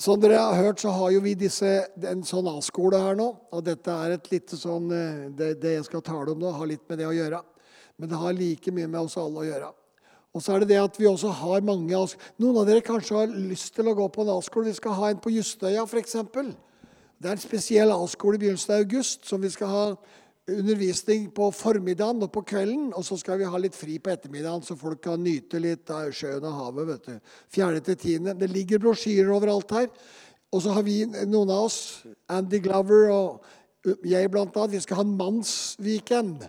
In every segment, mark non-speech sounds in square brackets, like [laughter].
Som dere har hørt, så har jo vi disse, en sånn A-skole her nå. Og dette er et lite sånn eh, det, det jeg skal tale om nå, har litt med det å gjøre. Men det har like mye med oss alle å gjøre. Og så er det det at vi også har mange Noen av dere kanskje har lyst til å gå på en A-skole. Vi skal ha en på Justøya, f.eks. Det er en spesiell A-skole i begynnelsen av august som vi skal ha undervisning på formiddagen og på kvelden. Og så skal vi ha litt fri på ettermiddagen, så folk kan nyte litt av sjøen og havet. vet du. Fjerde til tiende. Det ligger brosjyrer overalt her. Og så har vi, noen av oss, Andy Glover og jeg blant annet, vi skal ha en mannsweekend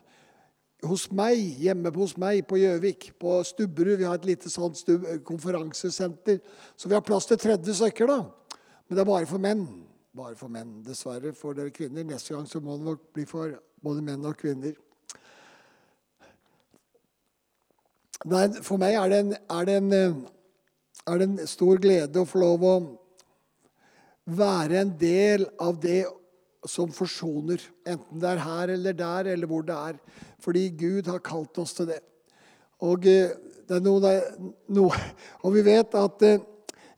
hos meg, hjemme hos meg på Gjøvik, på Stubberud. Vi har et lite sånt konferansesenter. Så vi har plass til 30 stykker, da. Men det er bare for menn. Bare for menn, dessverre. For dere kvinner. Neste gang så må det nok bli for både menn og kvinner. Nei, for meg er det, en, er, det en, er det en stor glede å få lov å være en del av det som forsoner. Enten det er her eller der, eller hvor det er. Fordi Gud har kalt oss til det. Og, eh, det er noe, noe, [laughs] og vi vet at eh,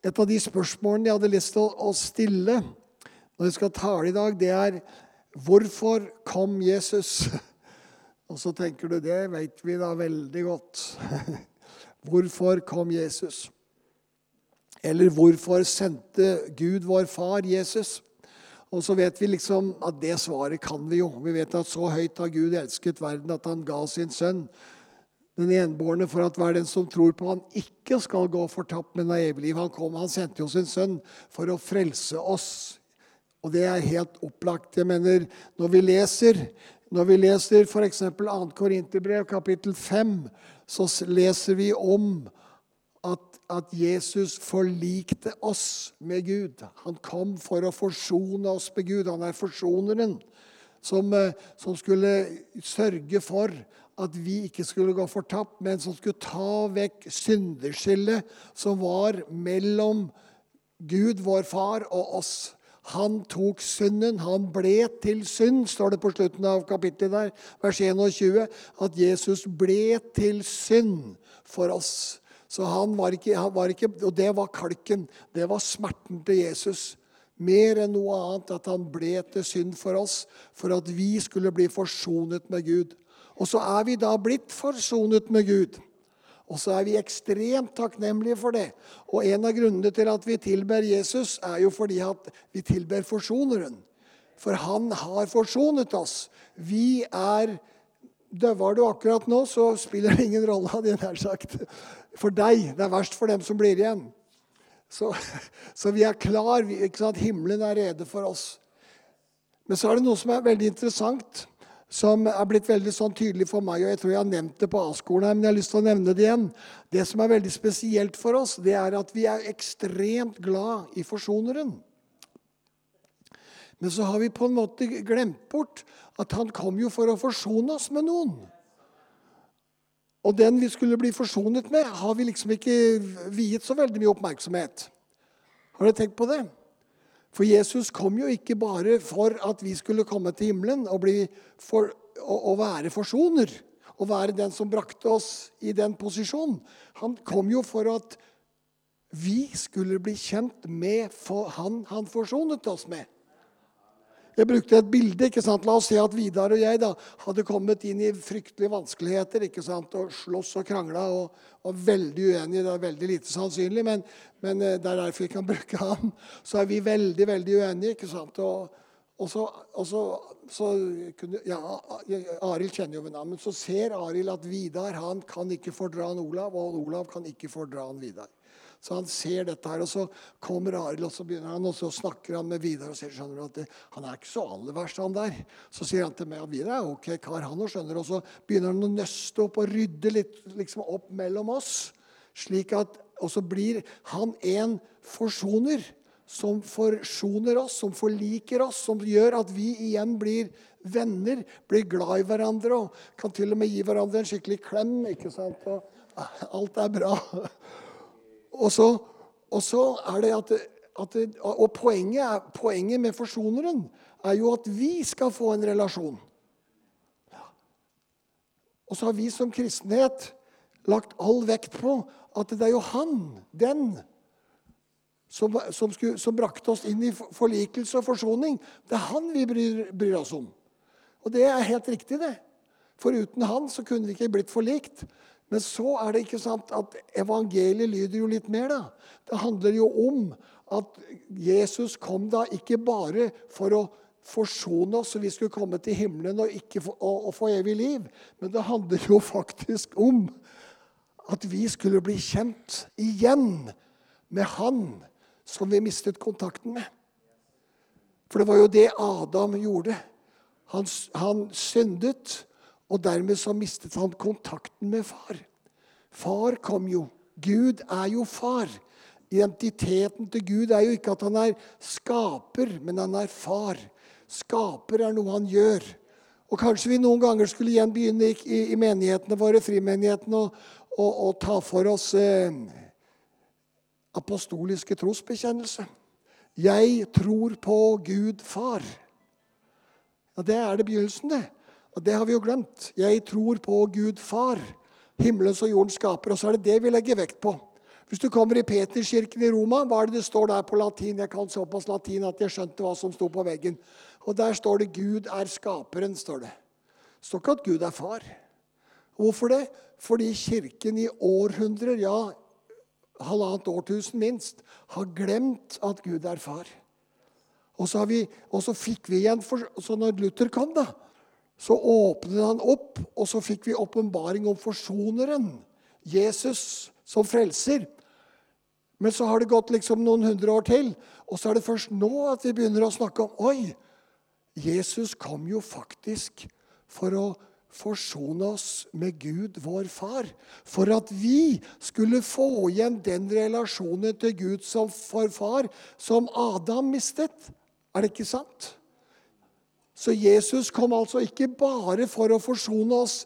et av de spørsmålene jeg hadde lyst til å stille når jeg skal tale i dag, det er Hvorfor kom Jesus? [laughs] Og så tenker du det vet vi da veldig godt. [laughs] Hvorfor kom Jesus? Eller hvorfor sendte Gud vår far Jesus? Og så vet vi liksom at det svaret kan vi jo. Vi vet at så høyt har Gud elsket verden at han ga sin sønn. Den enbårne for at hver den som tror på han ikke skal gå fortapt, men ha evig liv. Han kom, han sendte jo sin sønn for å frelse oss og det er helt opplagt. Jeg mener, når vi leser når vi leser f.eks. 2. Korinterbrev, kapittel 5, så leser vi om at, at, Jesus forlikte oss med Gud. Han kom for å forsone oss med Gud. Han er forsoneren som, eh, som skulle sørge for at vi ikke skulle gå fortapt, men som skulle ta vekk syndeskillet som var mellom Gud, vår far, og oss. Han tok synden. Han ble til synd, står det på slutten av kapittelet der, vers 21. At Jesus ble til synd for oss. Så han var ikke, han var ikke Og det var kalken. Det var smerten til Jesus. Mer enn noe annet at han ble til synd for oss, for at vi skulle bli forsonet med Gud. Og så er vi da blitt forsonet med Gud. Og så er vi ekstremt takknemlige for det. Og en av grunnene til at vi tilber Jesus, er jo fordi at vi tilber forsoneren. For han har forsonet oss. Vi er Døver du akkurat nå, så spiller det ingen rolle, hadde jeg nær sagt. For deg. Det er verst for dem som blir igjen. Så, så vi er klar. Ikke sant? Himmelen er rede for oss. Men så er det noe som er veldig interessant som er blitt veldig sånn tydelig for meg. og Jeg tror jeg har nevnt det på A-skolen, her, men jeg har lyst til å nevne det igjen. Det som er veldig spesielt for oss, det er at vi er ekstremt glad i forsoneren. Men så har vi på en måte glemt bort at han kom jo for å forsone oss med noen. Og den vi skulle bli forsonet med, har vi liksom ikke viet så veldig mye oppmerksomhet. Har dere tenkt på det? For Jesus kom jo ikke bare for at vi skulle komme til himmelen og, for, og, og være forsoner. Og være den som brakte oss i den posisjonen. Han kom jo for at vi skulle bli kjent med han han forsonet oss med. Jeg brukte et bilde. ikke sant? La oss si at Vidar og jeg da hadde kommet inn i fryktelige vanskeligheter ikke sant? og slåss og krangla og var veldig uenige. Det er veldig lite sannsynlig, men, men eh, det er derfor vi kan bruke han. Så er vi veldig, veldig uenige. ikke sant? Og, og så, og så, så kunne, ja, Arild kjenner jo ved navn, men så ser Arild at Vidar han kan ikke fordra han Olav, og Olav kan ikke fordra han Vidar. Så han ser dette her, og så kommer Arild, og så begynner han, og så snakker han med Vidar. og sier, skjønner du, at det, Han er ikke så aller verst, han der. Så sier han til meg at Vidar er ok kar, han òg, skjønner. Og så begynner han å nøste opp og rydde litt liksom opp mellom oss. slik at, Og så blir han en forsoner som forsoner oss, som forliker oss, som gjør at vi igjen blir venner, blir glad i hverandre og kan til og med gi hverandre en skikkelig klem. ikke sant? Og alt er bra. Og så, og så er det at, at Og poenget, er, poenget, med forsoneren er jo at vi skal få en relasjon. Og så har vi som kristenhet lagt all vekt på at det er jo han, den, som, som, skulle, som, brakte oss inn i forlikelse og forsoning. Det er han vi bryr, bryr, oss om. Og det er helt riktig, det. For uten han så kunne vi ikke blitt forlikt. Men så er det ikke sant at evangeliet lyder jo litt mer, da. Det handler jo om at Jesus kom da ikke bare for å forsone oss, så vi skulle komme til himmelen og, få, og, og få evig liv. Men det handler jo faktisk om at vi skulle bli kjent igjen med Han som vi mistet kontakten med. For det var jo det Adam gjorde. Han, han syndet, og dermed så mistet han kontakten med far. Far kom jo. Gud er jo far. Identiteten til Gud er jo ikke at han er skaper, men han er far. Skaper er noe han gjør. Og Kanskje vi noen ganger skulle igjen begynne i, i, i menighetene våre, frimenighetene, og, og, og ta for oss eh, apostoliske trosbekjennelse. Jeg tror på Gud Far. Ja, Det er det begynnelsen, det. Og det har vi jo glemt. Jeg tror på Gud Far, himmelens og jordens skaper. Og så er det det vi legger vekt på. Hvis du kommer i Peterskirken i Roma, hva er det det står der på latin? Jeg kan såpass latin at jeg skjønte hva som sto på veggen. Og der står det 'Gud er skaperen'. står Det Det står ikke at Gud er far. Hvorfor det? Fordi Kirken i århundrer, ja, halvannet årtusen minst, har glemt at Gud er far. Og så, vi, og så fikk vi igjen for, Så når Luther kom, da, så åpnet han opp, og så fikk vi åpenbaring om forsoneren. Jesus som frelser. Men så har det gått liksom noen hundre år til, og så er det først nå at vi begynner å snakke om Oi, Jesus kom jo faktisk for å forsone oss med Gud, vår far. For at vi skulle få igjen den relasjonen til Gud som for far som Adam mistet. Er det ikke sant? Så Jesus kom altså ikke bare for å forsone oss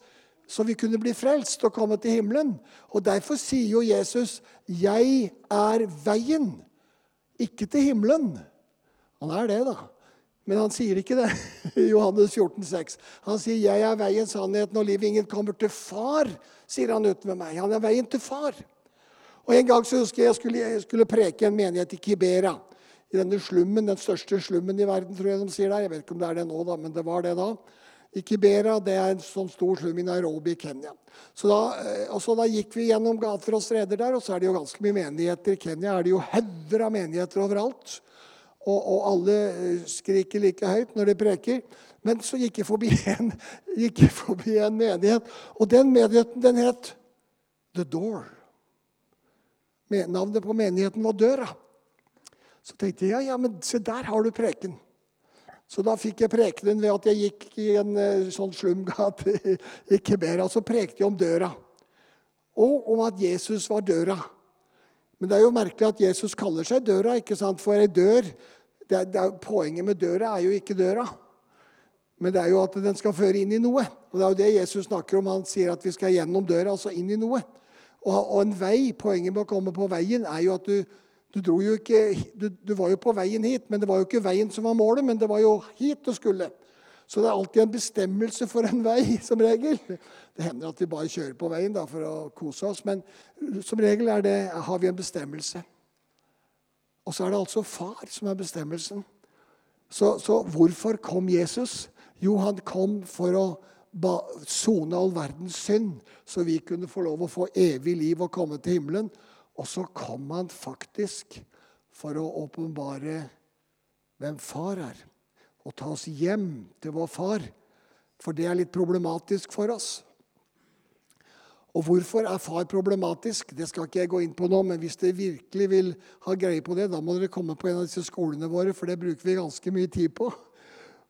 så vi kunne bli frelst og komme til himmelen. Og Derfor sier jo Jesus, 'Jeg er veien', ikke til himmelen. Han er det, da. Men han sier ikke det [laughs] i Johannes 14, 14,6. Han sier, 'Jeg er veien, sannheten og livet. Ingen kommer til far', sier han uten med meg. Han er veien til far. Og En gang så husker jeg jeg skulle, jeg skulle preke en menighet i Kibera. I denne slummen, den største slummen i verden, tror jeg de sier der. Jeg vet ikke om det er det nå, da, men det var det da i Kibera. Det er en sånn stor slum i Nairobi i Kenya. Så da, så da, gikk vi gjennom gater og streder der, og så er det jo ganske mye menigheter. I Kenya er det jo hauger av menigheter overalt. Og, og, alle eh, skriker like høyt når de preker. Men så gikk jeg forbi en, [laughs] gikk jeg forbi en menighet, og den menigheten den het The Door. Navnet på menigheten var Døra. Så tenkte jeg ja, ja, men se der har du preken. Så da fikk jeg prekenen ved at jeg gikk i en eh, sånn slumgate i Kebera. Så prekte jeg om døra. Og om at Jesus var døra. Men det er jo merkelig at Jesus kaller seg døra, ikke sant? for ei dør det er, det er, Poenget med døra er jo ikke døra, men det er jo at den skal føre inn i noe. Og Det er jo det Jesus snakker om. Han sier at vi skal gjennom døra, altså inn i noe. Og, og en vei, Poenget med å komme på veien er jo at du du, ikke, du, du, var jo på veien hit, men det var jo ikke veien som var målet, men det var jo hit du skulle. Så det er alltid en bestemmelse for en vei, [laughs] som regel. Det hender at vi bare kjører på veien da, for å kose oss, men som regel det, har vi en bestemmelse. Og så er det altså far som er bestemmelsen. Så, så hvorfor kom Jesus? Jo, han kom for å sone all verdens synd, så vi kunne få lov å få evig liv og komme til himmelen. Og så kom han faktisk for å åpenbare hvem far er, og ta oss hjem til vår far. For det er litt problematisk for oss. Og hvorfor er far problematisk? Det skal ikke jeg gå inn på nå, men hvis dere virkelig vil ha greie på det, da må dere komme på en av disse skolene våre, for det bruker vi ganske mye tid på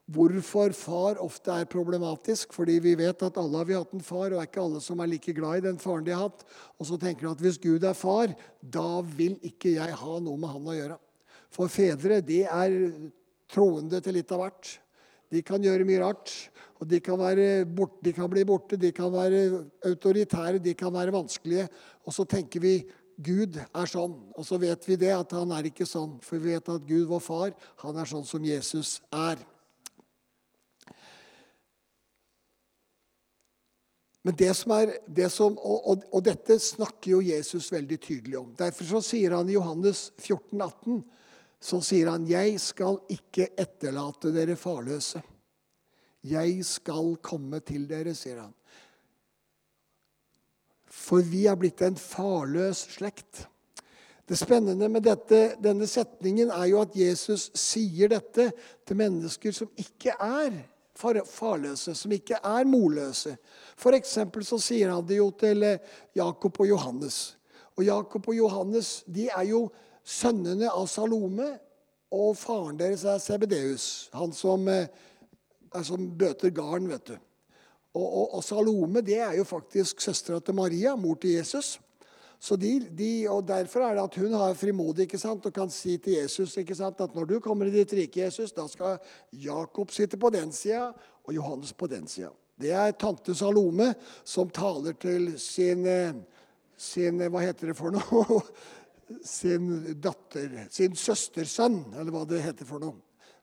hvorfor far ofte er problematisk. Fordi vi vet at alle har vi hatt en far, og er ikke alle som er like glad i den faren de har hatt. Og så tenker de at hvis Gud er far, da vil ikke jeg ha noe med han å gjøre. For fedre de er troende til litt av hvert. De kan gjøre mye rart. Og de kan, borte, de kan bli borte, de kan være autoritære, de kan være vanskelige. Og så tenker vi Gud er sånn. Og så vet vi det, at han er ikke sånn. For vi vet at Gud, vår far, han er sånn som Jesus er. Men det som er, det som, og, og, og, dette snakker jo Jesus veldig tydelig om. Derfor så sier han i Johannes 14, 18, så sier han, 'Jeg skal ikke etterlate dere farløse'. 'Jeg skal komme til dere', sier han. For vi er blitt en farløs slekt. Det spennende med dette, denne setningen er jo at Jesus sier dette til mennesker som ikke er farløse, som ikke er morløse. For så sier han det jo til eh, Jakob og Johannes. Og Jakob og Johannes de er jo sønnene av Salome, og faren deres er Sebedeus. Han som, er som bøter garn, vet du. Og, og, og, Salome det er jo faktisk søstera til Maria, mor til Jesus. De, de, og Derfor er det at hun har frimodig ikke sant, og kan si til Jesus ikke sant, at når du kommer i ditt rike, Jesus, da skal Jakob sitte på den sida og Johannes på den sida. Det er tante Salome som taler til sin, eh, sin Hva heter det for noe? [laughs] Sin datter, sin søstersønn, eller hva det heter for noe.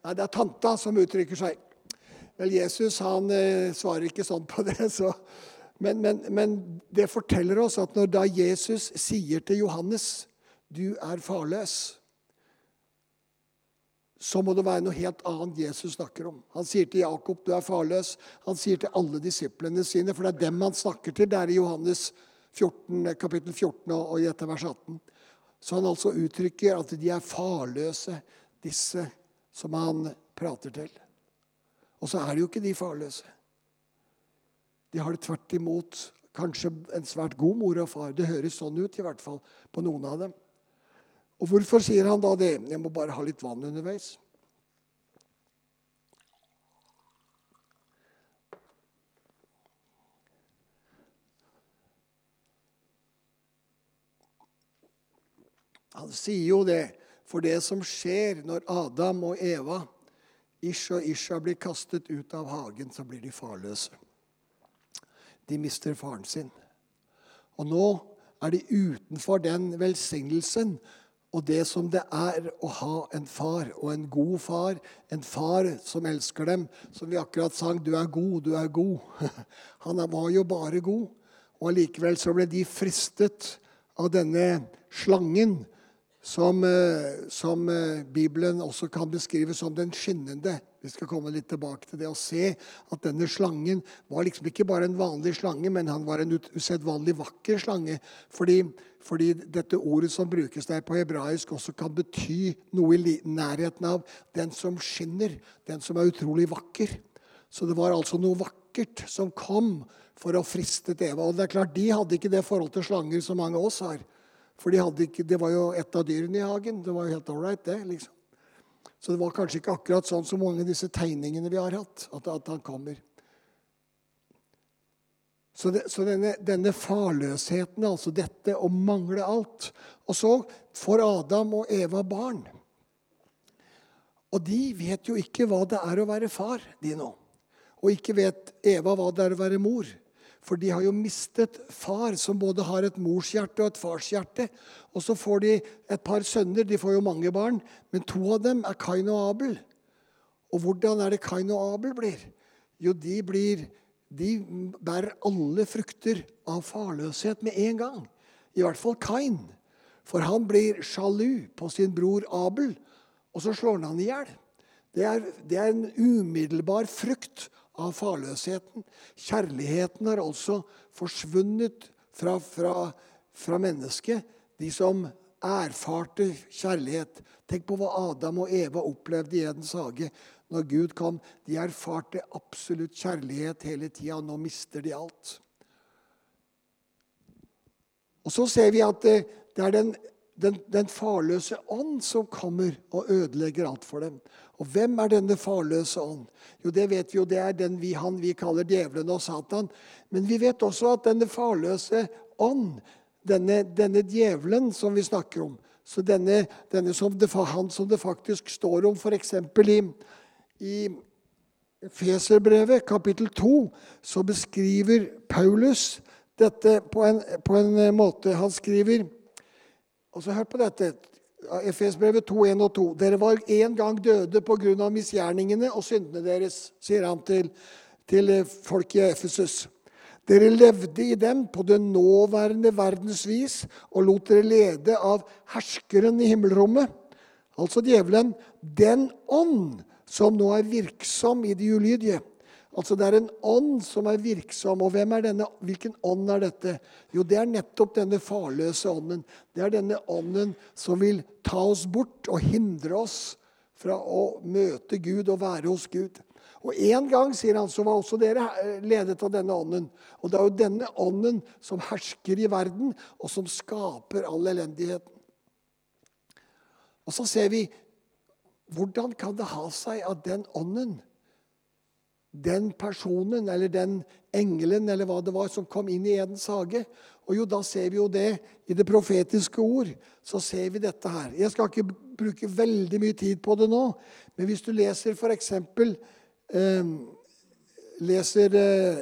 Nei, det er tanta som uttrykker seg. Vel, Jesus han eh, svarer ikke sånn på det. [laughs] Så. Men, men, men, det forteller oss at når da Jesus sier til Johannes 'Du er farløs', så må det være noe helt annet Jesus snakker om. Han sier til Jakob 'Du er farløs'. Han sier til alle disiplene sine, for det er dem han snakker til. Det er i Johannes 14, kapittel 14 og i dette vers 18. Så han altså uttrykker at de er farløse, disse som han prater til. Og så er det jo ikke de farløse. De har det tvert imot kanskje en svært god mor og far. Det høres sånn ut, i hvert fall på noen av dem. Og hvorfor sier han da det? Jeg må bare ha litt vann underveis. Han sier jo det, for det som skjer når Adam og Eva Ish og Isha blir kastet ut av hagen, så blir de farløse. De mister faren sin. Og nå er de utenfor den velsignelsen og det som det er å ha en far, og en god far, en far som elsker dem, som vi akkurat sang 'Du er god, du er god'. [laughs] Han var jo bare god. Og allikevel så ble de fristet av denne slangen som, eh, som, eh, Bibelen også kan beskrive som den skinnende. Vi skal komme litt tilbake til det og se at denne slangen var liksom ikke bare en vanlig slange, men han var en usedvanlig vakker slange. Fordi, fordi, dette ordet som brukes der på hebraisk, også kan bety noe i nærheten av den som skinner, den som er utrolig vakker. Så det var altså noe vakkert som kom for å friste Eva. Og det er klart, De hadde ikke det forhold til slanger som mange av oss har. For de ikke, det var jo et av dyrene i hagen. Det var jo helt ålreit, det. liksom. Så det var kanskje ikke akkurat sånn som mange av disse tegningene vi har hatt, at, at han kommer. Så, det, så denne, denne, farløsheten, altså dette å mangle alt Og så får Adam og Eva barn. Og de vet jo ikke hva det er å være far, de nå. Og ikke vet Eva hva det er å være mor. For de har jo mistet far, som både har et morshjerte og et farshjerte. Og så får de et par sønner. De får jo mange barn, men to av dem er Kain og Abel. Og hvordan er det Kain og Abel blir? Jo, de blir De bærer alle frukter av farløshet med en gang. I hvert fall Kain. For han blir sjalu på sin bror Abel, og så slår han han i hjel. Det, det er en umiddelbar frukt av farløsheten. Kjærligheten har altså forsvunnet fra, fra, fra mennesket. De som erfarte kjærlighet. Tenk på hva Adam og Eva opplevde i Edens hage når Gud kom. De erfarte absolutt kjærlighet hele tida, og nå mister de alt. Og Så ser vi at det, det er den, den, den farløse ånd som kommer og ødelegger alt for dem. Og hvem er denne farløse ånd? Jo, det vet vi jo, det er den vi, han vi kaller djevelen og Satan. Men vi vet også at denne farløse ånd, denne, denne djevelen som vi snakker om så denne, denne som det, Han som det faktisk står om, f.eks. i, i Feserbrevet, kapittel 2, så beskriver Paulus dette på en, på en måte. Han skriver og så Hør på dette. Efesbrevet 2, 1 og 2. Dere var en gang døde pga. misgjerningene og syndene deres, sier han til, til folk i Efesus. Dere levde i dem på det nåværende verdens vis og lot dere lede av herskeren i himmelrommet, altså djevelen, den ånd som nå er virksom i de ulydige. Altså Det er en ånd som er virksom. Og hvem er denne, hvilken ånd er dette? Jo, det er nettopp denne farløse ånden. Det er denne ånden som vil ta oss bort og hindre oss fra å møte Gud og være hos Gud. Og En gang sier han, så var også dere ledet av denne ånden. Og Det er jo denne ånden som hersker i verden, og som skaper all elendigheten. Og så ser vi hvordan kan det ha seg at den ånden, den personen eller den engelen eller hva det var som kom inn i Edens hage Og jo, da ser vi jo det i det profetiske ord. Så ser vi dette her. Jeg skal ikke bruke veldig mye tid på det nå, men hvis du leser f.eks eh, leser eh,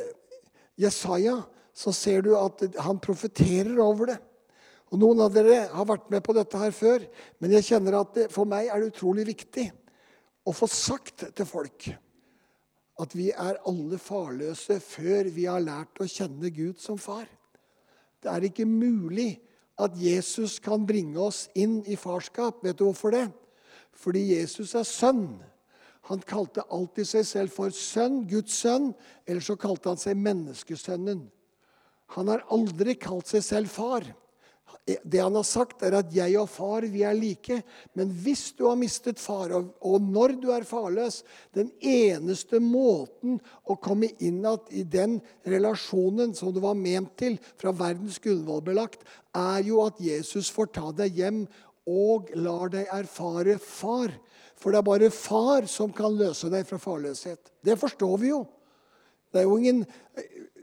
Jesaja, så ser du at han profeterer over det. Og Noen av dere har vært med på dette her før, men jeg kjenner at det, for meg er det utrolig viktig å få sagt til folk at vi er alle farløse før vi har lært å kjenne Gud som far. Det er ikke mulig at Jesus kan bringe oss inn i farskap. Vet du hvorfor det? Fordi Jesus er sønn. Han kalte alltid seg selv for sønn, Guds sønn, eller så kalte han seg menneskesønnen. Han har aldri kalt seg selv far. Det han har sagt, er at 'jeg og far, vi er like'. Men hvis du har mistet far, og når du er farløs Den eneste måten å komme inn i den relasjonen som du var ment til, fra verdens grunnvoll belagt, er jo at Jesus får ta deg hjem og lar deg erfare far. For det er bare far som kan løse deg fra farløshet. Det forstår vi jo. Det er jo ingen,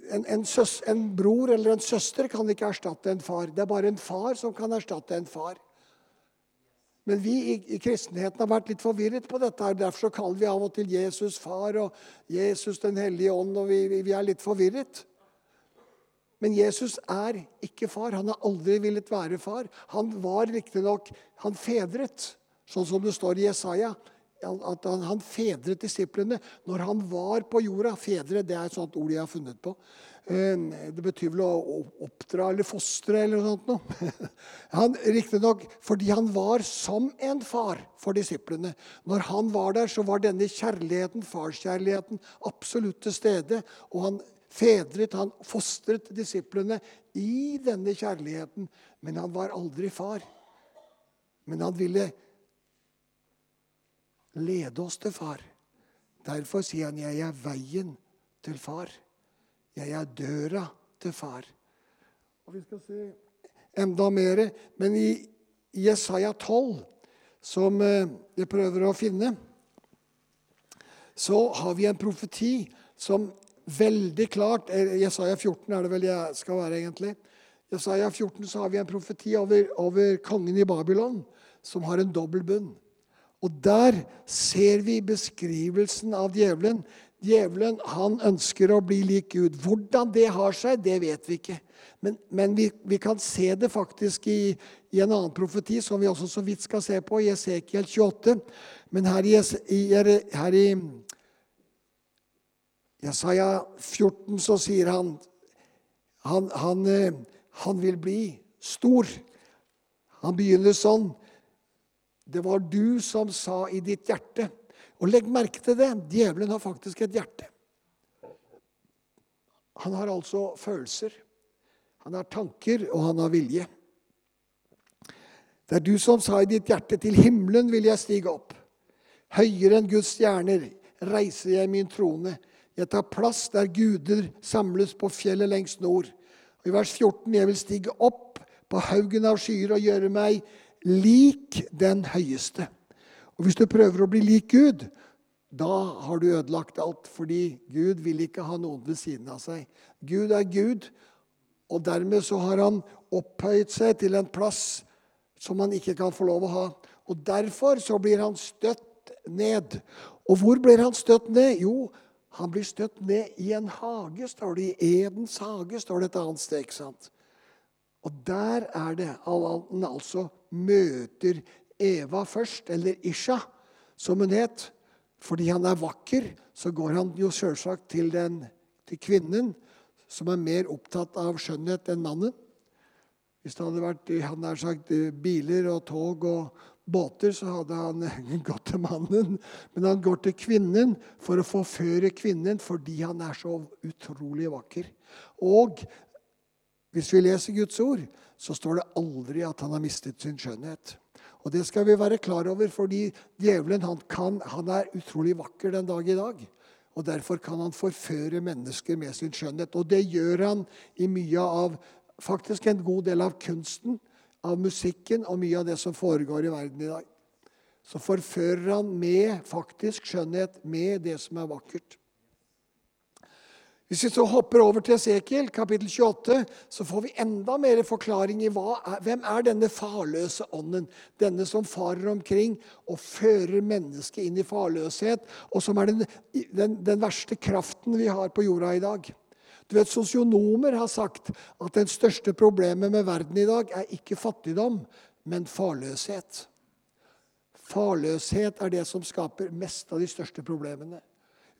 en, en, søs, en, bror eller en søster kan ikke erstatte en far. Det er bare en far som kan erstatte en far. Men vi i, i kristenheten har vært litt forvirret på dette. her. Derfor så kaller vi av og til Jesus far og Jesus den hellige ånd. og vi, vi er litt forvirret. Men Jesus er ikke far. Han har aldri villet være far. Han var riktignok Han fedret. Sånn som det står i Jesaja, at han, han fedret disiplene når han var på jorda. Fedre det er et sånt ord jeg har funnet på. Ehm, det betyr vel å oppdra eller fostre eller noe sånt. Noe. [laughs] Han, Riktignok fordi han var som en far for disiplene. Når han var der, så var denne kjærligheten, farskjærligheten, absolutt til stede. Og han fedret, han fostret disiplene i denne kjærligheten. Men han var aldri far. Men han ville lede oss til far. Derfor sier han, 'Jeg er veien til far'. Jeg er døra til far. Og Vi skal se enda mer. Men i Jesaja 12, som eh, jeg prøver å finne, så har vi en profeti som veldig klart Jesaja 14 er det vel jeg skal være, egentlig. Jesaja 14 så har vi en profeti over, over kongen i Babylon, som har en dobbel bunn. Og der ser vi beskrivelsen av djevelen. Djevelen han ønsker å bli lik Gud. Hvordan det har seg, det vet vi ikke. Men, men vi, vi, kan se det faktisk i, i, en annen profeti, som vi også så vidt skal se på, i Esekiel 28. Men her i, her i Jesaja 14 så sier han han, han eh, han vil bli stor. Han begynner sånn. Det var du som sa i ditt hjerte. Og legg merke til det. Djevelen har faktisk et hjerte. Han har altså følelser. Han har tanker, og han har vilje. Det er du som sa i ditt hjerte, til himmelen vil jeg stige opp. Høyere enn Guds stjerner reiser jeg min trone. Jeg tar plass der guder samles på fjellet lengst nord. Og I vers 14.: Jeg vil stige opp på haugen av skyer og gjøre meg lik den høyeste. Og Hvis du prøver å bli lik Gud, da har du ødelagt alt. Fordi Gud vil ikke ha noen ved siden av seg. Gud er Gud, og dermed så har han opphøyet seg til en plass som han ikke kan få lov å ha. Og Derfor så blir han støtt ned. Og hvor blir han støtt ned? Jo, han blir støtt ned i en hage, står det. I Edens hage står det et annet sted. ikke sant? Og der er det han altså møter Eva først, eller Isha, som hun het. Fordi han er vakker, så går han jo selvsagt til, til kvinnen som er mer opptatt av skjønnhet enn mannen. Hvis det hadde vært han hadde sagt, biler og tog og båter, så hadde han [laughs] gått til mannen. Men han går til kvinnen for å forføre kvinnen fordi han er så utrolig vakker. Og hvis vi leser Guds ord, så står det aldri at han har mistet sin skjønnhet. Og det skal vi være klar over, fordi djevelen han, kan, han er utrolig vakker den dag i dag. Og Derfor kan han forføre mennesker med sin skjønnhet. Og det gjør han i mye av faktisk en god del av kunsten, av musikken og mye av det som foregår i verden i dag. Så forfører han med faktisk skjønnhet, med det som er vakkert. Hvis vi så hopper over til Esekiel, kapittel 28, så får vi enda mer forklaring i er, hvem er denne farløse ånden. Denne som farer omkring og fører mennesket inn i farløshet, og som er den, den, den verste kraften vi har på jorda i dag. Du vet, Sosionomer har sagt at det største problemet med verden i dag er ikke fattigdom, men farløshet. Farløshet er det som skaper mest av de største problemene.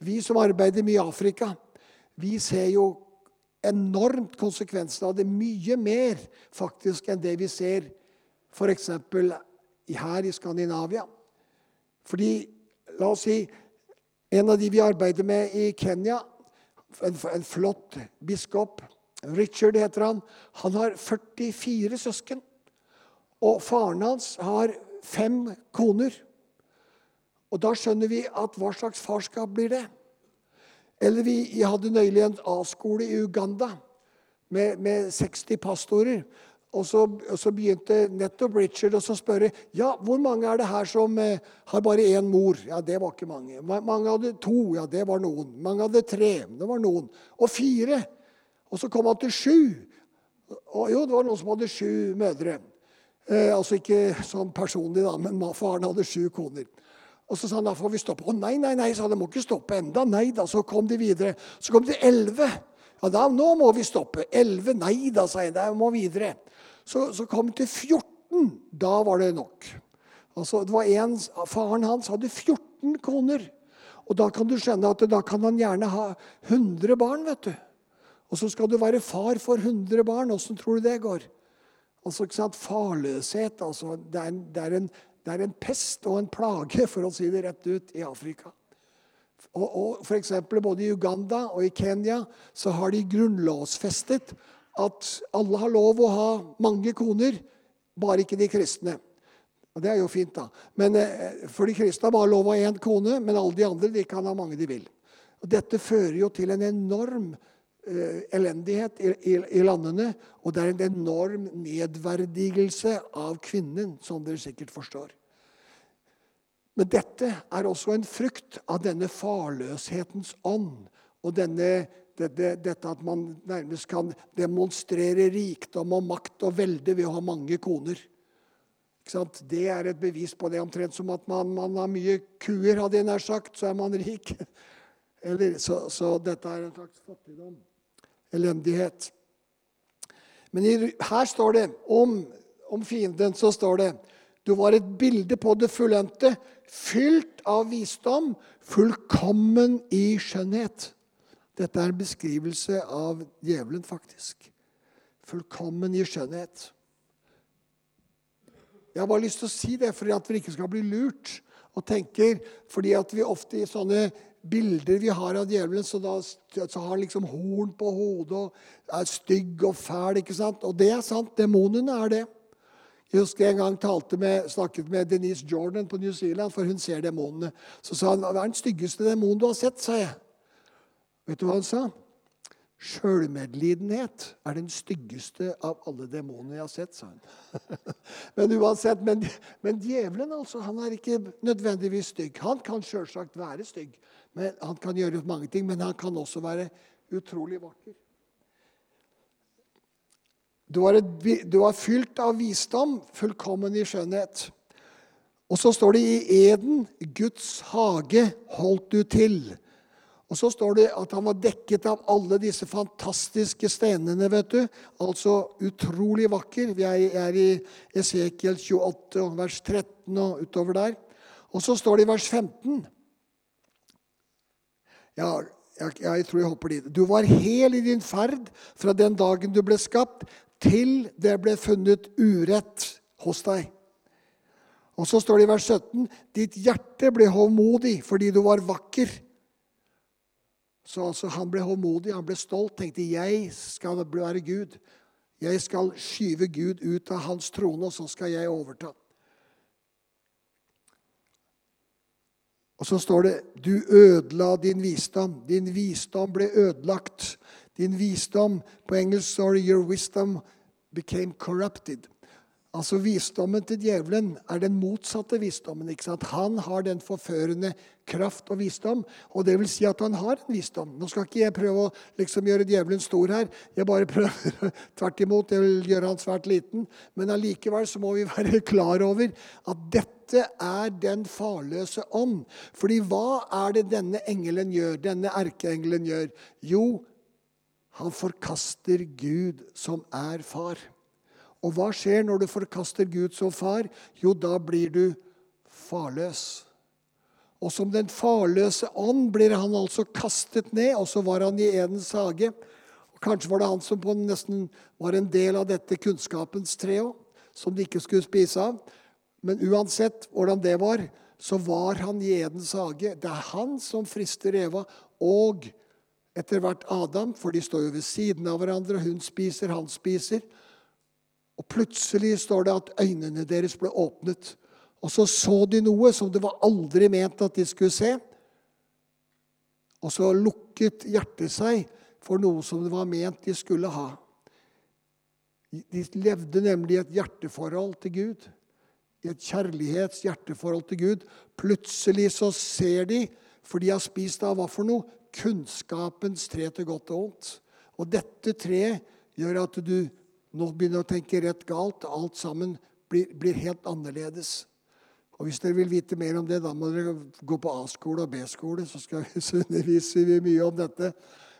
Vi som arbeider mye i Afrika, vi ser jo enormt konsekvensene av det. Mye mer faktisk enn det vi ser f.eks. her i Skandinavia. Fordi, la oss si, en av de vi arbeider med i Kenya, en, en flott biskop. Richard heter han. Han har 44 søsken. Og faren hans har fem koner. Og da skjønner vi at hva slags farskap blir det? Eller vi hadde nøyelig en A-skole i Uganda med, med 60 pastorer. Og så, og så, begynte nettopp Richard å spørre ja, hvor mange er det her som eh, har bare én mor. Ja, det var ikke mange. Mange hadde to. Ja, det var noen. Mange hadde tre. Det var noen. Og fire. Og så kom han til sju. Og jo, det var noen som hadde sju mødre. Eh, altså ikke sånn personlig, da, men faren hadde sju koner. Og så sa han da får vi stoppe. Å nei, nei, nei, sa det Må ikke stoppe enda. Nei da. Så kom de videre. Så kom de elleve. Ja, da, nå må vi stoppe. Elleve? Nei da, sa jeg. Da må videre. Så, så kom de til 14. Da var det nok. Altså, det var en, Faren hans hadde 14 koner. Og da kan du skjønne at da kan han gjerne ha 100 barn. vet du. Og så skal du være far for 100 barn. Åssen tror du det går? Altså, ikke sant? Farløshet. Altså, det, er en, det, er en, det, er en, pest og en plage, for å si det rett ut, i Afrika. Og, og for eksempel, Både i Uganda og i Kenya så har de grunnlovsfestet at alle har lov å ha mange koner, bare ikke de kristne. Og Det er jo fint, da. Men, eh, for de kristne har bare lov å ha én kone, men alle de andre de kan ha mange de vil. Og Dette fører jo til en enorm uh, elendighet i, i, i, landene. Og det er en enorm nedverdigelse av kvinnen, som dere sikkert forstår. Men dette er også en frukt av denne farløshetens ånd og denne dette, dette, at man nærmest kan demonstrere rikdom og makt og velde ved å ha mange koner. Det er et bevis på det, omtrent som at man, man har mye kuer, hadde jeg nær sagt, så er man rik. [laughs] Eller, så, så, dette er en slags fattigdom. Elendighet. Men i, her står det om, om fienden så står det du var et bilde på det fullendte, fylt av visdom, fullkommen i skjønnhet. Dette er en beskrivelse av djevelen, faktisk. Fullkommen i skjønnhet. Jeg har bare lyst til å si det for at vi ikke skal bli lurt. Og tenker, fordi at vi ofte i sånne bilder vi har av djevelen, så, da, så har han liksom horn på hodet og er stygg og fæl. ikke sant? Og det er sant. Demonene er det. Jeg husker jeg en gang med, snakket med Denise Jordan på New Zealand, for hun ser demonene. Så sa han hva er den styggeste demonen du har sett? sa jeg. Vet du hva han sa? Sjølmedlidenhet er den styggeste av alle demonene jeg har sett, sa han. [laughs] men uansett, men, men, djevelen altså, han er ikke nødvendigvis stygg. Han kan selvsagt være stygg. Men, han kan gjøre mange ting, men han kan også være utrolig vakker. Du er, et, du er fylt av visdom, fullkommen i skjønnhet. Og så står det i Eden, Guds hage holdt du til. Og så står det at han var dekket av alle disse fantastiske stenene. vet du. Altså utrolig vakker. Vi er i Esekiel 28, vers 13 og utover der. Og så står det i vers 15 Ja, jeg, jeg tror jeg hopper dit. Du var hel i din ferd fra den dagen du ble skapt, til det ble funnet urett hos deg. Og så står det i vers 17.: Ditt hjerte ble hovmodig fordi du var vakker. Så altså, han ble håndmodig, han ble stolt, tenkte 'jeg skal være Gud'. Jeg skal skyve Gud ut av hans trone, og så skal jeg overta. Og så står det 'du ødela din visdom'. Din visdom ble ødelagt. Din visdom På engelsk står det 'your wisdom became corrupted'. Altså Visdommen til djevelen er den motsatte visdommen. ikke sant? Han har den forførende kraft og visdom, og det vil si at han har en visdom. Nå skal ikke jeg prøve å liksom gjøre djevelen stor her. Jeg bare prøver [laughs] tvert imot. Jeg vil gjøre han svært liten. Men allikevel så må vi være [laughs] klar over at dette er den farløse ånd. Fordi hva er det denne engelen gjør, denne erkeengelen gjør? Jo, han forkaster Gud som er far. Og hva skjer når du forkaster Gud som far? Jo, da blir du farløs. Og som den farløse ånd blir han altså kastet ned, og så var han i Edens hage. Og kanskje var det han som på nesten var en del av dette kunnskapens tre òg, som de ikke skulle spise av. Men uansett hvordan det var, så var han i Edens hage. Det er han som frister Eva, og etter hvert Adam, for de står jo ved siden av hverandre. Hun spiser, han spiser. Og plutselig står det at øynene deres ble åpnet. Og så så de noe som det var aldri ment at de skulle se. Og så lukket hjertet seg for noe som det var ment de skulle ha. De levde nemlig i et hjerteforhold til Gud. I et kjærlighets-hjerteforhold til Gud. Plutselig så ser de, for de har spist av hva for noe? Kunnskapens tre til godt og vondt. Og dette treet gjør at du nå begynner å tenke rett galt. Alt sammen blir, blir, helt annerledes. Og Hvis dere vil vite mer om det, da må dere gå på A-skole og B-skole. Så skal vi [laughs] undervise vi mye om dette.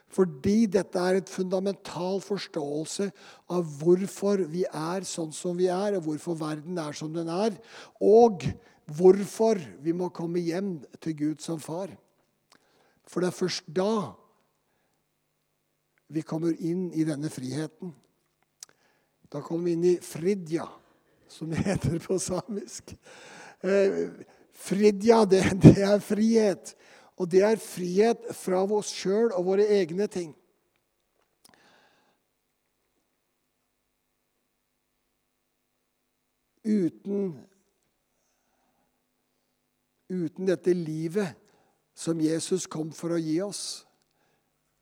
Fordi dette er et fundamental forståelse av hvorfor vi er sånn som vi er, og hvorfor verden er som den er, og hvorfor vi må komme hjem til Gud som far. For det er først da vi kommer inn i denne friheten. Da kommer vi inn i Fridja, som det heter på samisk. Eh, fridja, det, det, er frihet. Og det er frihet fra oss sjøl og våre egne ting. Uten, uten dette livet som Jesus kom for å gi oss,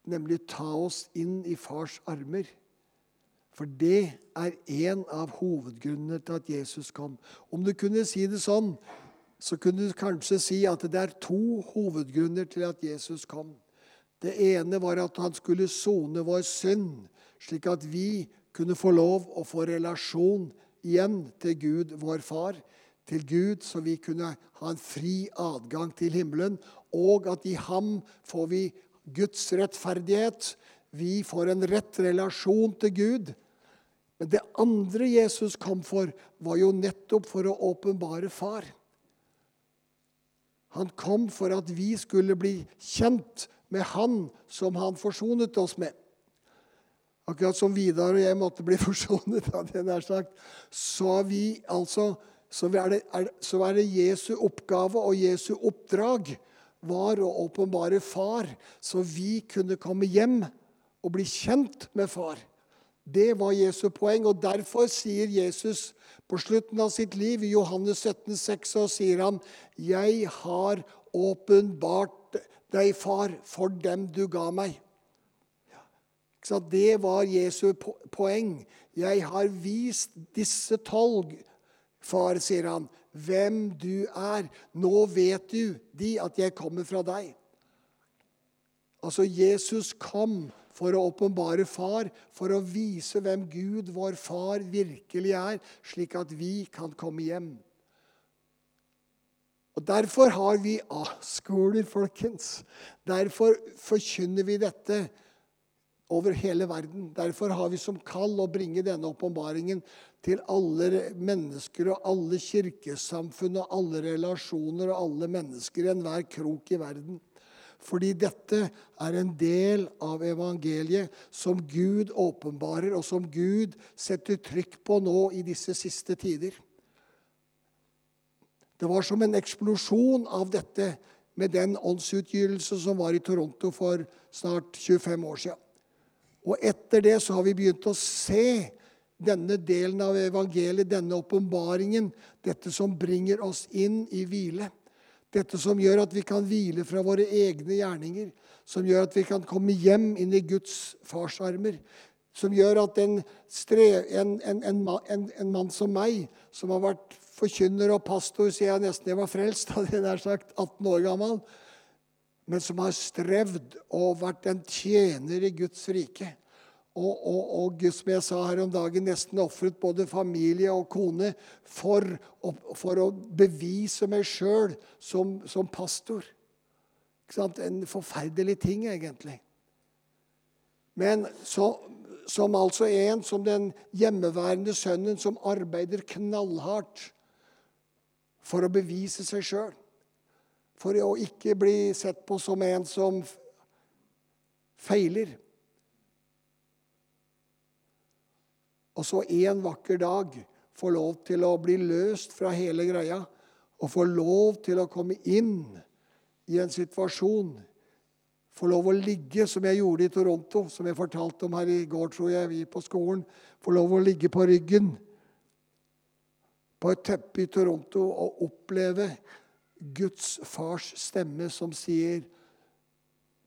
nemlig ta oss inn i fars armer for det er en av hovedgrunnene til at Jesus kom. Om du kunne si det sånn, så kunne du kanskje si at det er to hovedgrunner til at Jesus kom. Det ene var at han skulle sone vår synd, slik at vi kunne få lov å få relasjon igjen til Gud, vår far. Til Gud, så vi kunne ha en fri adgang til himmelen. Og at i ham får vi Guds rettferdighet. Vi får en rett relasjon til Gud. Men det andre Jesus kom for, var jo nettopp for å åpenbare Far. Han kom for at vi skulle bli kjent med Han som Han forsonet oss med. Akkurat som Vidar og jeg måtte bli [laughs] forsonet, hadde jeg nær sagt, så, vi, altså, så, er det, er, så er det Jesu oppgave og Jesu oppdrag var å åpenbare Far, så vi kunne komme hjem og bli kjent med Far. Det var Jesu poeng, og derfor sier Jesus på slutten av sitt liv i Johannes 17, 6, så sier han, 'Jeg har åpenbart deg, far, for dem du ga meg'. Så det var Jesu poeng. 'Jeg har vist disse tolv, far', sier han, 'hvem du er'. Nå vet du de at jeg kommer fra deg. Altså, Jesus kom for å åpenbare Far, for å vise hvem Gud, vår Far, virkelig er, slik at vi kan komme hjem. Og Derfor har vi A-skoler, folkens. Derfor forkynner vi dette over hele verden. Derfor har vi som kall å bringe denne åpenbaringen til alle mennesker og alle kirkesamfunn og alle relasjoner og alle mennesker i enhver krok i verden. Fordi dette er en del av evangeliet som Gud åpenbarer, og som Gud setter trykk på nå i disse siste tider. Det var som en eksplosjon av dette med den åndsutgytelse som var i Toronto for snart 25 år siden. Og etter det så har vi begynt å se denne delen av evangeliet, denne åpenbaringen, dette som bringer oss inn i hvile. Dette som gjør at vi kan hvile fra våre egne gjerninger. Som gjør at vi kan komme hjem inn i Guds farsarmer. Som gjør at en, en, en, en, mann som meg, som har vært forkynner og pastor siden jeg nesten jeg var frelst, [laughs] hadde jeg nær sagt 18 år gammel, men som har strevd og vært en tjener i Guds rike og, og, og, som jeg sa her om dagen, nesten ofret både familie og kone for, for å bevise meg sjøl som, som, pastor. En forferdelig ting, egentlig. Men så, som altså en som den hjemmeværende sønnen som arbeider knallhardt for å bevise seg sjøl. For å ikke bli sett på som en som feiler. Og så en vakker dag få lov til å bli løst fra hele greia og få lov til å komme inn i en situasjon Få lov å ligge, som jeg gjorde i Toronto, som jeg fortalte om her i går, tror jeg, vi på skolen. Få lov å ligge på ryggen på et teppe i Toronto og oppleve Guds fars stemme som sier,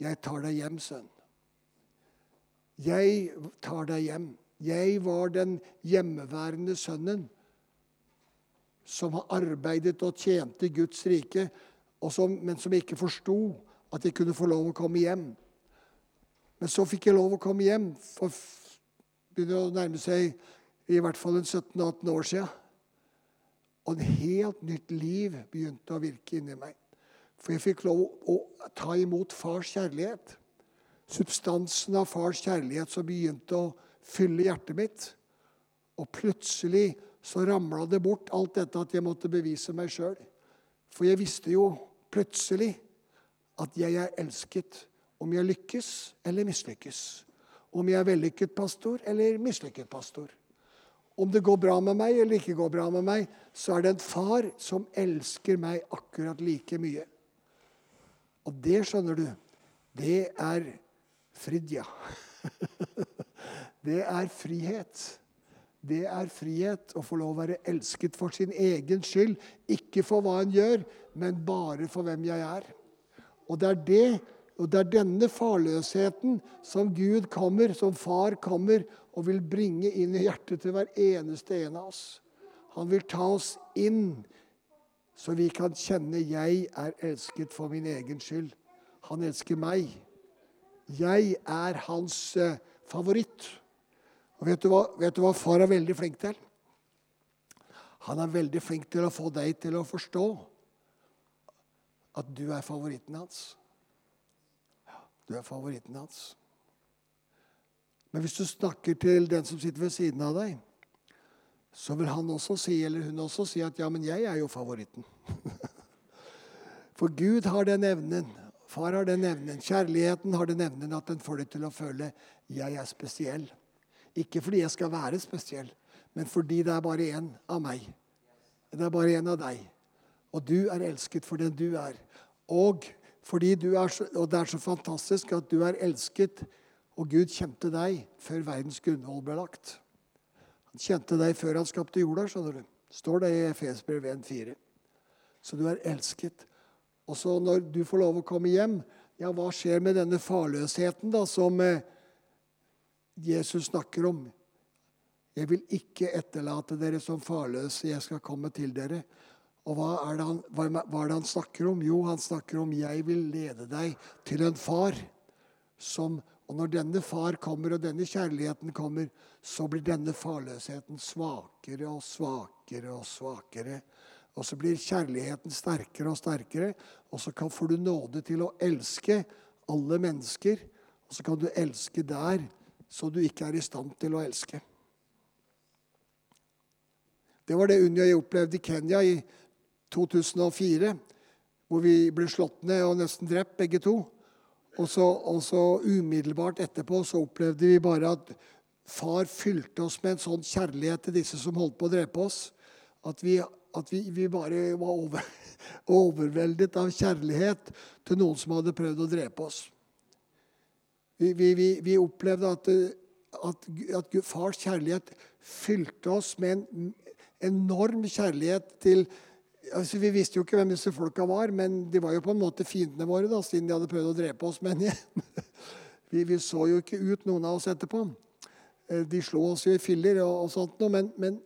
'Jeg tar deg hjem, sønn'. Jeg tar deg hjem. Jeg var den hjemmeværende sønnen som har arbeidet og tjente Guds rike, som, men som ikke forsto at jeg kunne få lov å komme hjem. Men så fikk jeg lov å komme hjem. For begynner å nærme seg i hvert fall 17-18 år siden. Og et helt nytt liv begynte å virke inni meg. For jeg fikk lov å ta imot fars kjærlighet. Substansen av fars kjærlighet som begynte å fylle hjertet mitt. Og plutselig så ramla det bort alt dette at jeg måtte bevise meg sjøl. For jeg visste jo plutselig at jeg er elsket om jeg lykkes eller mislykkes. Om jeg er vellykket pastor eller mislykket pastor. Om det går bra med meg eller ikke går bra med meg, så er det en far som elsker meg akkurat like mye. Og det, skjønner du, det er Fridja. [laughs] det er frihet. Det er frihet å få lov å være elsket for sin egen skyld. Ikke for hva en gjør, men bare for hvem jeg er. Og det er det, og det er denne farløsheten som Gud kommer, som far kommer og vil bringe inn i hjertet til hver eneste en av oss. Han vil ta oss inn, så vi kan kjenne 'jeg er elsket for min egen skyld'. Han elsker meg. Jeg er hans eh, favoritt. Og vet du, hva, vet du hva far er veldig flink til? Han er veldig flink til å få deg til å forstå at du er favoritten hans. Du er favoritten hans. Men hvis du snakker til den som sitter ved siden av deg, så vil han også si, eller hun også si at 'ja, men jeg er jo favoritten'. [laughs] For Gud har den evnen. Far har den evnen. Kjærligheten har den evnen at den får deg til å føle 'jeg er spesiell'. Ikke fordi jeg skal være spesiell, men fordi det er bare én av meg. Det er bare én av deg. Og du er elsket for den du er. Og, fordi du er så, og det er så fantastisk at du er elsket, og Gud kjente deg før verdens grunnhold ble lagt. Han kjente deg før han skapte jorda, skjønner du. Står det i Efesbrev 1,4. Så du er elsket. Og så når du får lov å komme hjem, ja, hva skjer med denne farløsheten da, som eh, Jesus snakker om. Jeg vil ikke etterlate dere som farløse, jeg skal komme til dere. Og hva er, han, hva er det han snakker om? Jo, han snakker om 'jeg vil lede deg til en far'. Som, og når denne far kommer, og denne kjærligheten kommer, så blir denne farløsheten svakere og svakere og svakere. Og så blir kjærligheten sterkere og sterkere, og så får du nåde til å elske alle mennesker. Og så kan du elske der så du ikke er i stand til å elske. Det var det Unja jeg opplevde i Kenya i 2004, hvor vi ble slått ned og nesten drept begge to. Og så, og så umiddelbart etterpå så opplevde vi bare at far fylte oss med en sånn kjærlighet til disse som holdt på å drepe oss, at vi, at vi, vi bare var over, [laughs] overveldet av kjærlighet til noen som hadde prøvd å drepe oss. Vi, vi, vi opplevde at, at, at fars kjærlighet fylte oss med en enorm kjærlighet til altså Vi visste jo ikke hvem disse folka var, men de var jo på en måte fiendene våre, da, siden de hadde prøvd å drepe oss. Men [laughs] vi, så jo ikke ut, noen av oss, etterpå. Eh, de slo oss jo i filler og, og sånt noe. Men, men,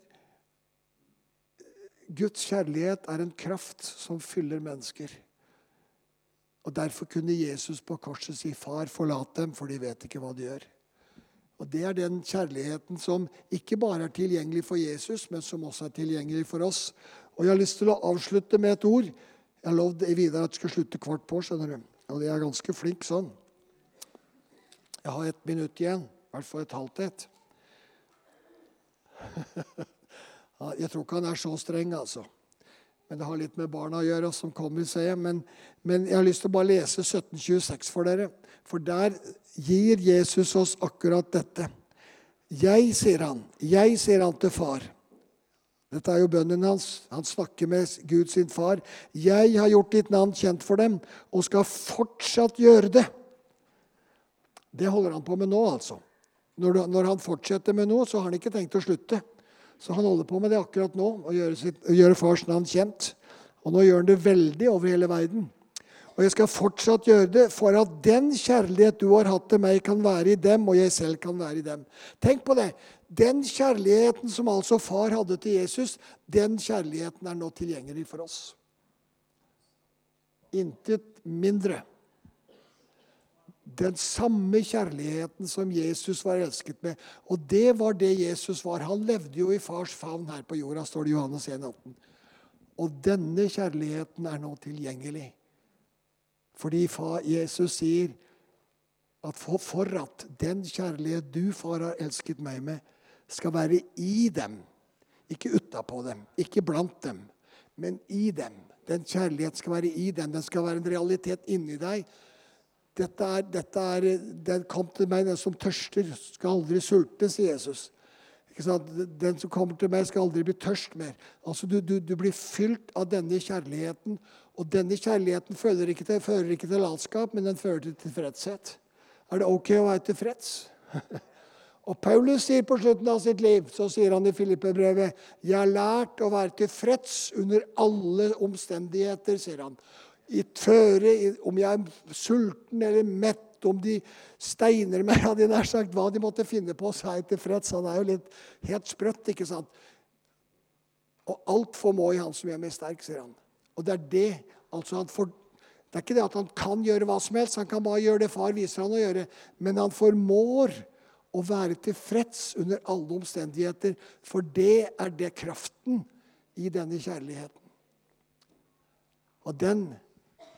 Guds kjærlighet er en kraft som fyller mennesker. Og Derfor kunne Jesus på korset si, 'Far, forlat dem, for de vet ikke hva de gjør'. Og Det er den kjærligheten som ikke bare er tilgjengelig for Jesus, men som også er tilgjengelig for oss. Og Jeg har lyst til å avslutte med et ord. Jeg har lovd Vidar at jeg skal slutte kvart på. skjønner du. Og det er ganske flink sånn. Jeg har ett minutt igjen. I hvert fall et halvt et. [laughs] Jeg tror ikke han er så streng, altså. Men det har litt med barna å gjøre, som ser jeg. Men, men jeg har lyst til å bare lese 1726 for dere. For der gir Jesus oss akkurat dette. Jeg, sier han, jeg, sier han til far. Dette er jo bønnen hans. Han snakker med Gud sin far. Jeg har gjort ditt navn kjent for dem og skal fortsatt gjøre det. Det holder han på med nå, altså. Når han fortsetter med noe, så har han ikke tenkt å slutte. Så han holder på med det akkurat nå, å gjøre, sitt, å gjøre fars navn kjent. Og nå gjør han det veldig over hele verden. Og jeg skal fortsatt gjøre det for at den kjærlighet du har hatt til meg, kan være i dem, og jeg selv kan være i dem. Tenk på det. Den kjærligheten som altså far hadde til Jesus, den kjærligheten er nå tilgjengelig for oss. Intet mindre. Den samme kjærligheten som Jesus var elsket med. Og det var det Jesus var. Han levde jo i fars favn her på jorda, står det i Johannes 1, 18. Og denne kjærligheten er nå tilgjengelig. Fordi Jesus sier at for, at den kjærlighet du, far, har elsket meg med, skal være i dem. Ikke utapå dem, ikke blant dem, men i dem. Den kjærlighet skal være i dem. Den skal være en realitet inni deg. Dette er, dette er, den kom til meg, den som tørster, skal aldri sulte, sier Jesus. Den som kommer til meg, skal aldri bli tørst mer. Altså, du, du, du blir fylt av denne kjærligheten, og denne kjærligheten fører ikke til, fører ikke til latskap, men den fører til tilfredshet. Er det ok å være tilfreds? [laughs] og Paulus sier på slutten av sitt liv, så sier han i Filippe-brevet, 'Jeg har lært å være tilfreds under alle omstendigheter', sier han. I føre, om jeg er sulten eller mett, om de steiner meg, [laughs] hadde jeg nær sagt, hva de måtte finne på, så er jeg tilfreds. Han er jo litt helt sprøtt, ikke sant? Og alt formår i Han som gjør meg sterk, sier han. Og det er det altså han får, Det er ikke det at han kan gjøre hva som helst, han kan bare gjøre det far viser han å gjøre. Men han formår å være tilfreds under alle omstendigheter. For det er det kraften i denne kjærligheten. Og den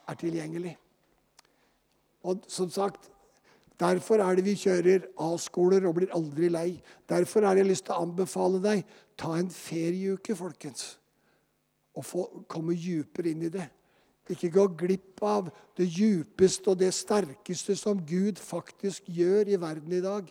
er tilgjengelig. Og som sagt, Derfor er det vi kjører A-skoler og blir aldri lei. Derfor har jeg lyst til å anbefale deg ta en ferieuke, folkens og få komme dypere inn i det. Ikke gå glipp av det djupeste og det sterkeste som Gud faktisk gjør i verden i dag.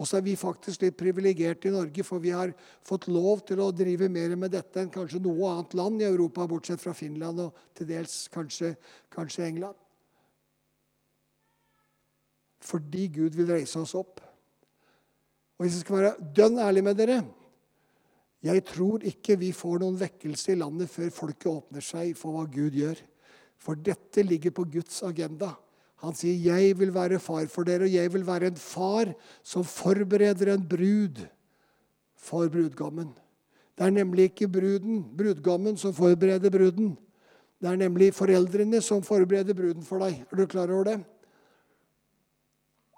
Og så er vi faktisk litt privilegerte i Norge, for vi har fått lov til å drive mer med dette enn kanskje noe annet land i Europa, bortsett fra Finland og til dels kanskje, kanskje England. Fordi Gud vil reise oss opp. Og hvis jeg skal være dønn ærlig med dere jeg tror ikke vi får noen vekkelse i landet før folket åpner seg for hva Gud gjør. For dette ligger på Guds agenda. Han sier, 'Jeg vil være far for dere, og jeg vil være en far som forbereder en brud for brudgommen.' Det er nemlig ikke bruden, brudgommen som forbereder bruden. Det er nemlig foreldrene som forbereder bruden for deg. Er du klar over det?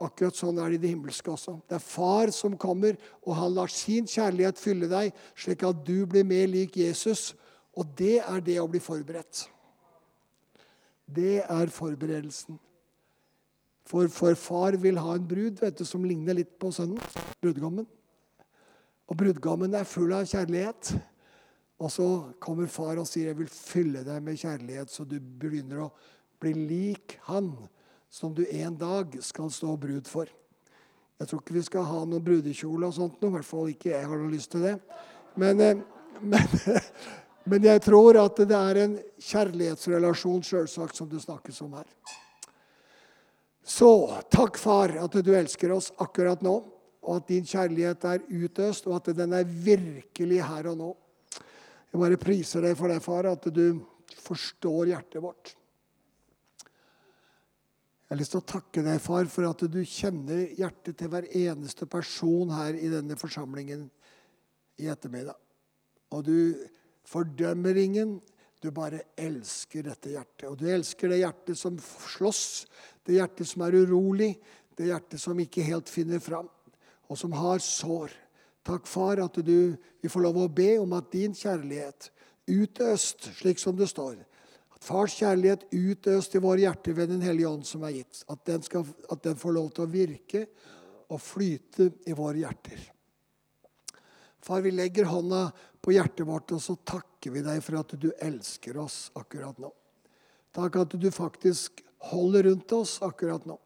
Akkurat sånn er det i det himmelske også. Det er far som kommer, og han lar sin kjærlighet fylle deg, slik at du blir mer lik Jesus. Og det er det å bli forberedt. Det er forberedelsen. For, for far vil ha en brud vet du, som ligner litt på sønnen, brudgommen. Og brudgommen er full av kjærlighet. Og så kommer far og sier, 'Jeg vil fylle deg med kjærlighet', så du begynner å bli lik han som du en dag skal stå brud for. Jeg tror ikke vi skal ha noen brudekjole og sånt noe. I hvert fall ikke jeg har noe lyst til det. Men, eh, men, [laughs] men jeg tror at det er en kjærlighetsrelasjon selvsagt som det snakkes om her. Så takk, far, at du elsker oss akkurat nå, og at din kjærlighet er utøst, og at den er virkelig her og nå. Jeg bare priser deg for det, far, at du forstår hjertet vårt. Jeg har lyst til å takke deg, far, for at du kjenner hjertet til hver eneste person her i denne forsamlingen i ettermiddag. Og du fordømmer ingen. Du bare elsker dette hjertet. Og du elsker det hjertet som slåss, det hjertet som er urolig, det hjertet som ikke helt finner fram, og som har sår. Takk, far, at du vi får lov å be om at din kjærlighet, utøst, slik som det står At fars kjærlighet utøst i våre hjerter ved Den hellige ånd som er gitt. At den, skal, at den får lov til å virke og flyte i våre hjerter. Far, vi legger hånda på hjertet vårt, og så takker vi deg for at du elsker oss akkurat nå. Takk at du faktisk holder rundt oss akkurat nå.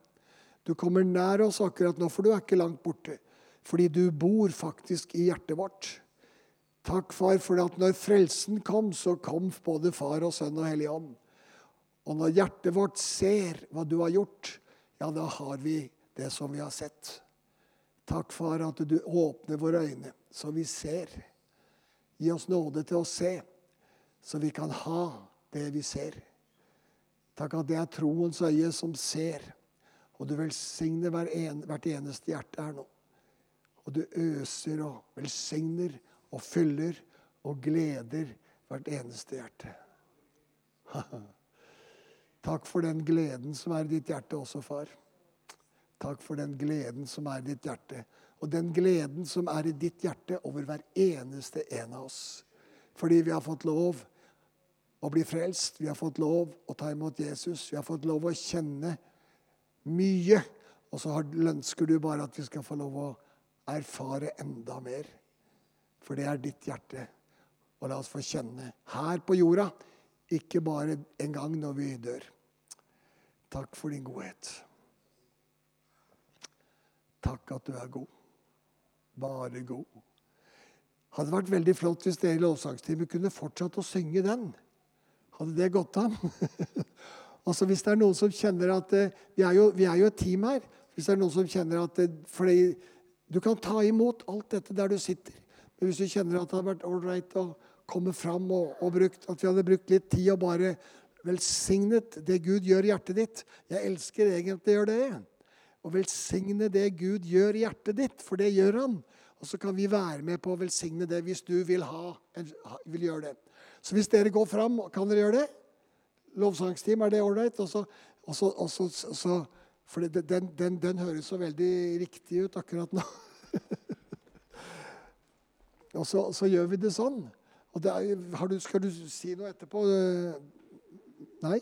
Du kommer nær oss akkurat nå, for du er ikke langt borte. Fordi du bor faktisk i hjertet vårt. Takk, far, for at når frelsen kom, så kom både Far og Sønn og Hellig Ånd. Og når hjertet vårt ser hva du har gjort, ja, da har vi det som vi har sett. Takk, far, at du åpner våre øyne, så vi ser. Gi oss nåde til å se, så vi kan ha det vi ser. Takk at det er troens øye som ser. Og du velsigner hvert eneste hjerte her nå. Og du øser og velsigner og fyller og gleder hvert eneste hjerte. [laughs] Takk for den gleden som er i ditt hjerte også, far. Takk for den gleden som er i ditt hjerte. Og den gleden som er i ditt hjerte over hver eneste en av oss. Fordi vi har fått lov å bli frelst. Vi har fått lov å ta imot Jesus. Vi har fått lov å kjenne mye. Og så ønsker du bare at vi skal få lov å erfare enda mer. For det er ditt hjerte. Og la oss få kjenne her på jorda, ikke bare en gang når vi dør. Takk for din godhet. Takk at du er god. Bare god. Hadde vært veldig flott hvis dere i lovsangsteamet kunne fortsatt å synge den. Hadde det gått an? [laughs] altså Hvis det er noen som kjenner at eh, vi, er jo, vi, er jo, et team her. Hvis det er noen som kjenner at eh, fordi Du kan ta imot alt dette der du sitter. Men hvis du kjenner at det hadde vært ålreit å komme fram og, og brukt, at vi hadde brukt litt tid og bare velsignet det Gud gjør i hjertet ditt Jeg elsker egentlig å gjøre det og velsigne det Gud gjør i hjertet ditt, for det gjør han. Og så kan vi være med på å velsigne det hvis du vil, ha, vil gjøre det. Så hvis dere går fram, kan dere gjøre det? Lovsangsteam, er det ålreit? For den, den, den, høres så veldig riktig ut akkurat nå. [laughs] og så, så, gjør vi det sånn. Og er, du, skal du si noe etterpå? Nei?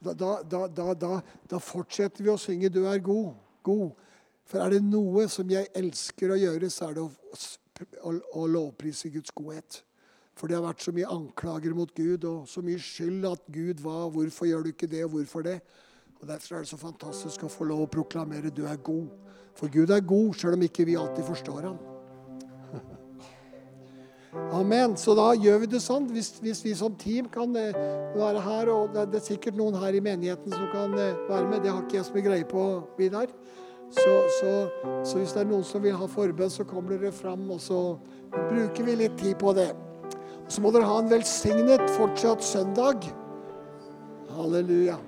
Da, da, da, da, fortsetter vi å synge 'Du er god', god. For er det noe som jeg elsker å gjøre, så er det å, å, å lovprise Guds godhet. For det har vært så mye anklager mot Gud og så mye skyld at Gud hva, hvorfor gjør du ikke det, og hvorfor det? Og Derfor er det så fantastisk å få lov å proklamere 'du er god'. For Gud er god, sjøl om ikke vi alltid forstår ham. [laughs] Amen. Så da gjør vi det sånn. Hvis, hvis vi som team kan eh, være her, og det, det, er sikkert noen her i menigheten som kan eh, være med, det har ikke jeg så mye greie på, Vidar. Så, så, så, hvis det er noen som vil ha forbønn, så kommer dere fram, og så bruker vi litt tid på det. Så må dere ha en velsignet fortsatt søndag. Halleluja.